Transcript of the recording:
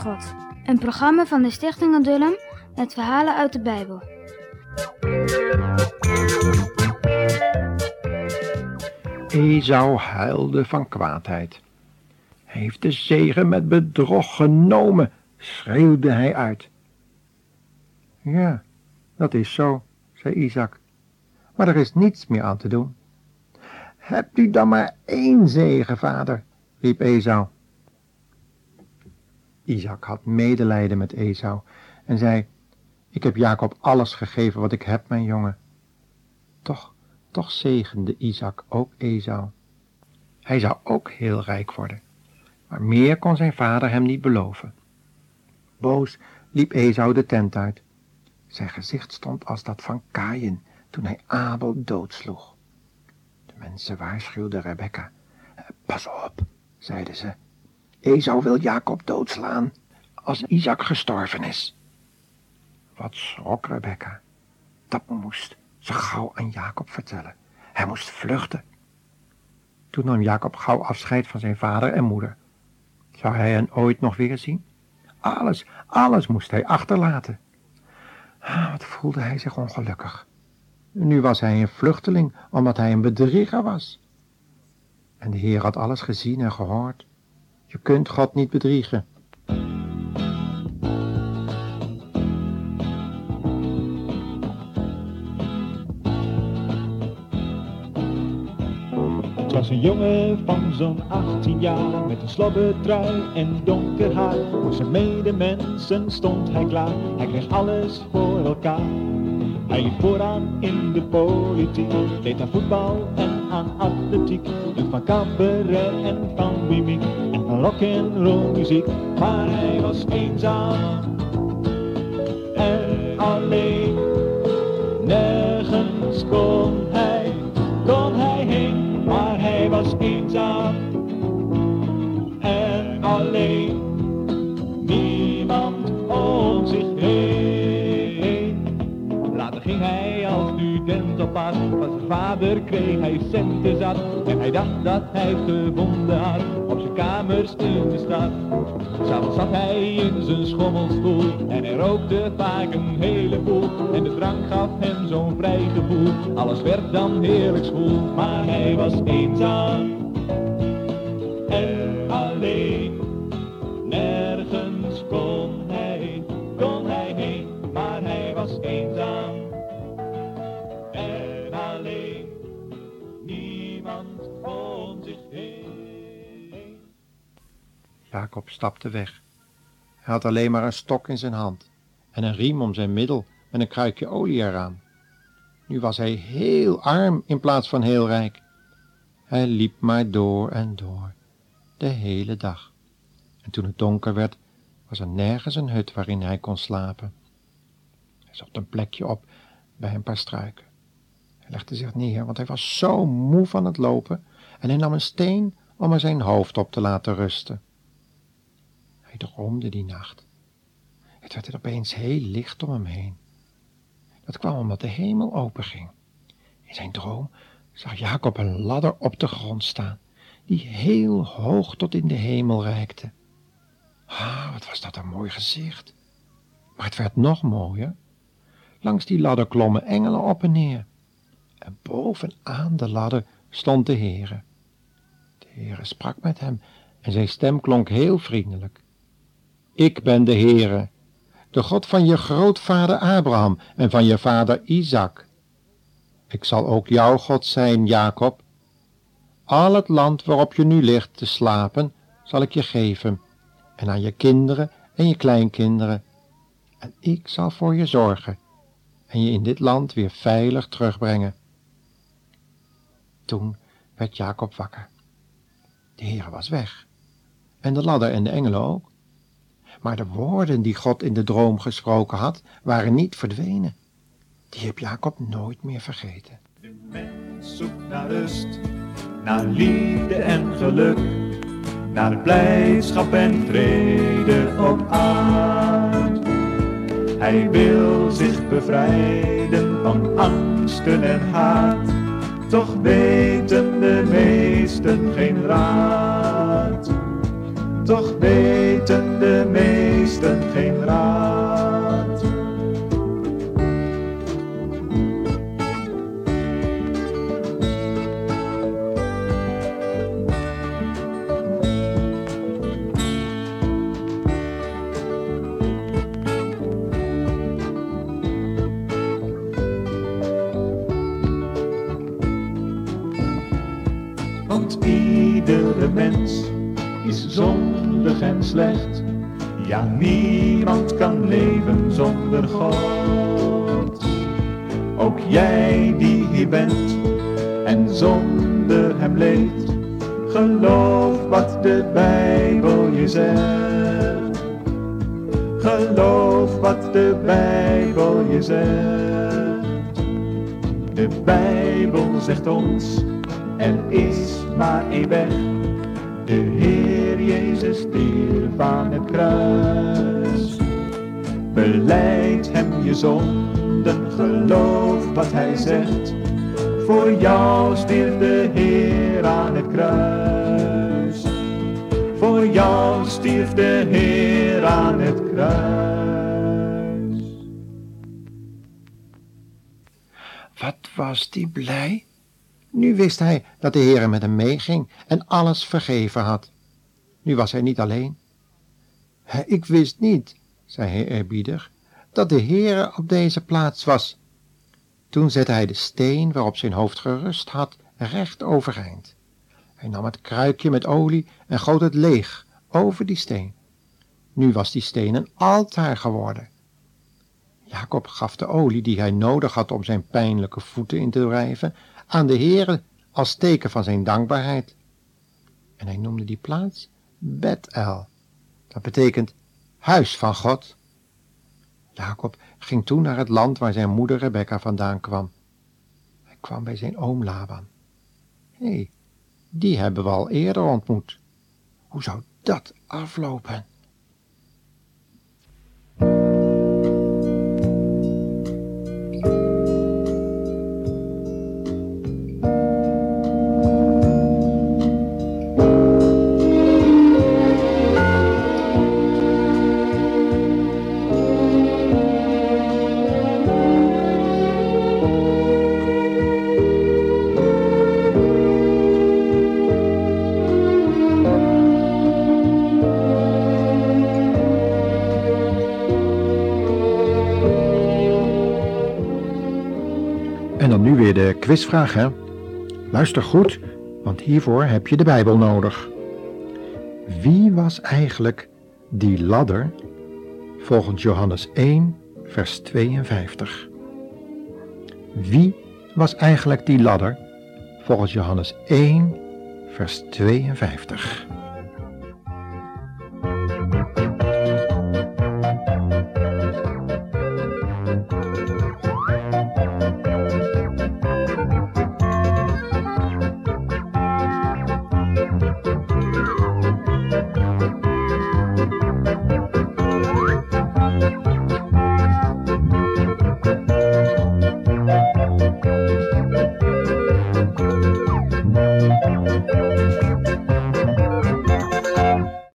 God. Een programma van de Stichting Adullam met verhalen uit de Bijbel. Esau huilde van kwaadheid. Hij heeft de zegen met bedrog genomen, schreeuwde hij uit. Ja, dat is zo, zei Isaac. Maar er is niets meer aan te doen. Hebt u dan maar één zegen, vader, riep Esau. Isaac had medelijden met Esau en zei, ik heb Jacob alles gegeven wat ik heb, mijn jongen. Toch, toch zegende Isaac ook Esau. Hij zou ook heel rijk worden, maar meer kon zijn vader hem niet beloven. Boos liep Esau de tent uit. Zijn gezicht stond als dat van Kaïn toen hij Abel doodsloeg. De mensen waarschuwden Rebecca. Pas op, zeiden ze. Esau wil Jacob doodslaan als Isaac gestorven is. Wat schrok Rebecca. Dat moest ze gauw aan Jacob vertellen. Hij moest vluchten. Toen nam Jacob gauw afscheid van zijn vader en moeder. Zou hij hen ooit nog weer zien? Alles, alles moest hij achterlaten. Ah, wat voelde hij zich ongelukkig. Nu was hij een vluchteling, omdat hij een bedrieger was. En de Heer had alles gezien en gehoord. Je kunt God niet bedriegen. Het was een jongen van zo'n 18 jaar met een slobbertrui en donker haar. Voor zijn medemensen stond hij klaar, hij kreeg alles voor elkaar. Hij liep vooraan in de politiek, deed aan voetbal en aan atletiek. En van cabaret en van mimiek en van rock en roll muziek. Maar hij was eenzaam en alleen. Als student op pad, van zijn vader kreeg hij centen zat. En hij dacht dat hij het had, op zijn kamers in de stad. S'avonds zat hij in zijn schommelstoel en hij rookte vaak een heleboel. En de drank gaf hem zo'n vrij gevoel, alles werd dan heerlijk school. Maar hij was eenzaam en niemand om zich heen. Jacob stapte weg. Hij had alleen maar een stok in zijn hand en een riem om zijn middel en een kruikje olie eraan. Nu was hij heel arm in plaats van heel rijk. Hij liep maar door en door, de hele dag. En toen het donker werd, was er nergens een hut waarin hij kon slapen. Hij zocht een plekje op bij een paar struiken. Legde zich neer, want hij was zo moe van het lopen, en hij nam een steen om er zijn hoofd op te laten rusten. Hij droomde die nacht. Het werd er opeens heel licht om hem heen. Dat kwam omdat de hemel openging. In zijn droom zag Jacob een ladder op de grond staan, die heel hoog tot in de hemel reikte. Ah, wat was dat een mooi gezicht. Maar het werd nog mooier. Langs die ladder klommen engelen op en neer. En bovenaan de ladder stond de Heere. De Heere sprak met hem en zijn stem klonk heel vriendelijk. Ik ben de Heere, de God van je grootvader Abraham en van je vader Isaac. Ik zal ook jouw God zijn, Jacob. Al het land waarop je nu ligt te slapen, zal ik je geven, en aan je kinderen en je kleinkinderen. En ik zal voor je zorgen en je in dit land weer veilig terugbrengen. Toen werd Jacob wakker. De Heer was weg, en de ladder en de engelen ook. Maar de woorden die God in de droom gesproken had, waren niet verdwenen. Die heb Jacob nooit meer vergeten. De mens zoekt naar rust, naar liefde en geluk, naar blijdschap en vrede op aard. Hij wil zich bevrijden van angsten en haat, toch weten de meesten geen raad. toch weten de meesten geen raad. Want iedere mens is zondig en slecht. Ja, niemand kan leven zonder God. Ook jij die hier bent en zonder hem leeft. Geloof wat de Bijbel je zegt. Geloof wat de Bijbel je zegt. De Bijbel zegt ons, er is maar één weg. De Heer Jezus stierf aan het kruis. Beleid hem je zonden, geloof wat hij zegt. Voor jou stierf de Heer aan het kruis. Voor jou stierf de Heer aan het kruis. Wat was die blij? Nu wist hij dat de Heere met hem meeging en alles vergeven had. Nu was hij niet alleen. Ik wist niet, zei hij eerbiedig, dat de Heere op deze plaats was. Toen zette hij de steen waarop zijn hoofd gerust had recht overeind. Hij nam het kruikje met olie en goot het leeg over die steen. Nu was die steen een altaar geworden. Jacob gaf de olie die hij nodig had om zijn pijnlijke voeten in te drijven aan de Heere als teken van zijn dankbaarheid. En hij noemde die plaats Bethel. Dat betekent huis van God. Jacob ging toen naar het land waar zijn moeder Rebecca vandaan kwam. Hij kwam bij zijn oom Laban. Hé, hey, die hebben we al eerder ontmoet. Hoe zou dat aflopen? Quizvraag, hè? Luister goed, want hiervoor heb je de Bijbel nodig. Wie was eigenlijk die ladder volgens Johannes 1, vers 52? Wie was eigenlijk die ladder volgens Johannes 1, vers 52?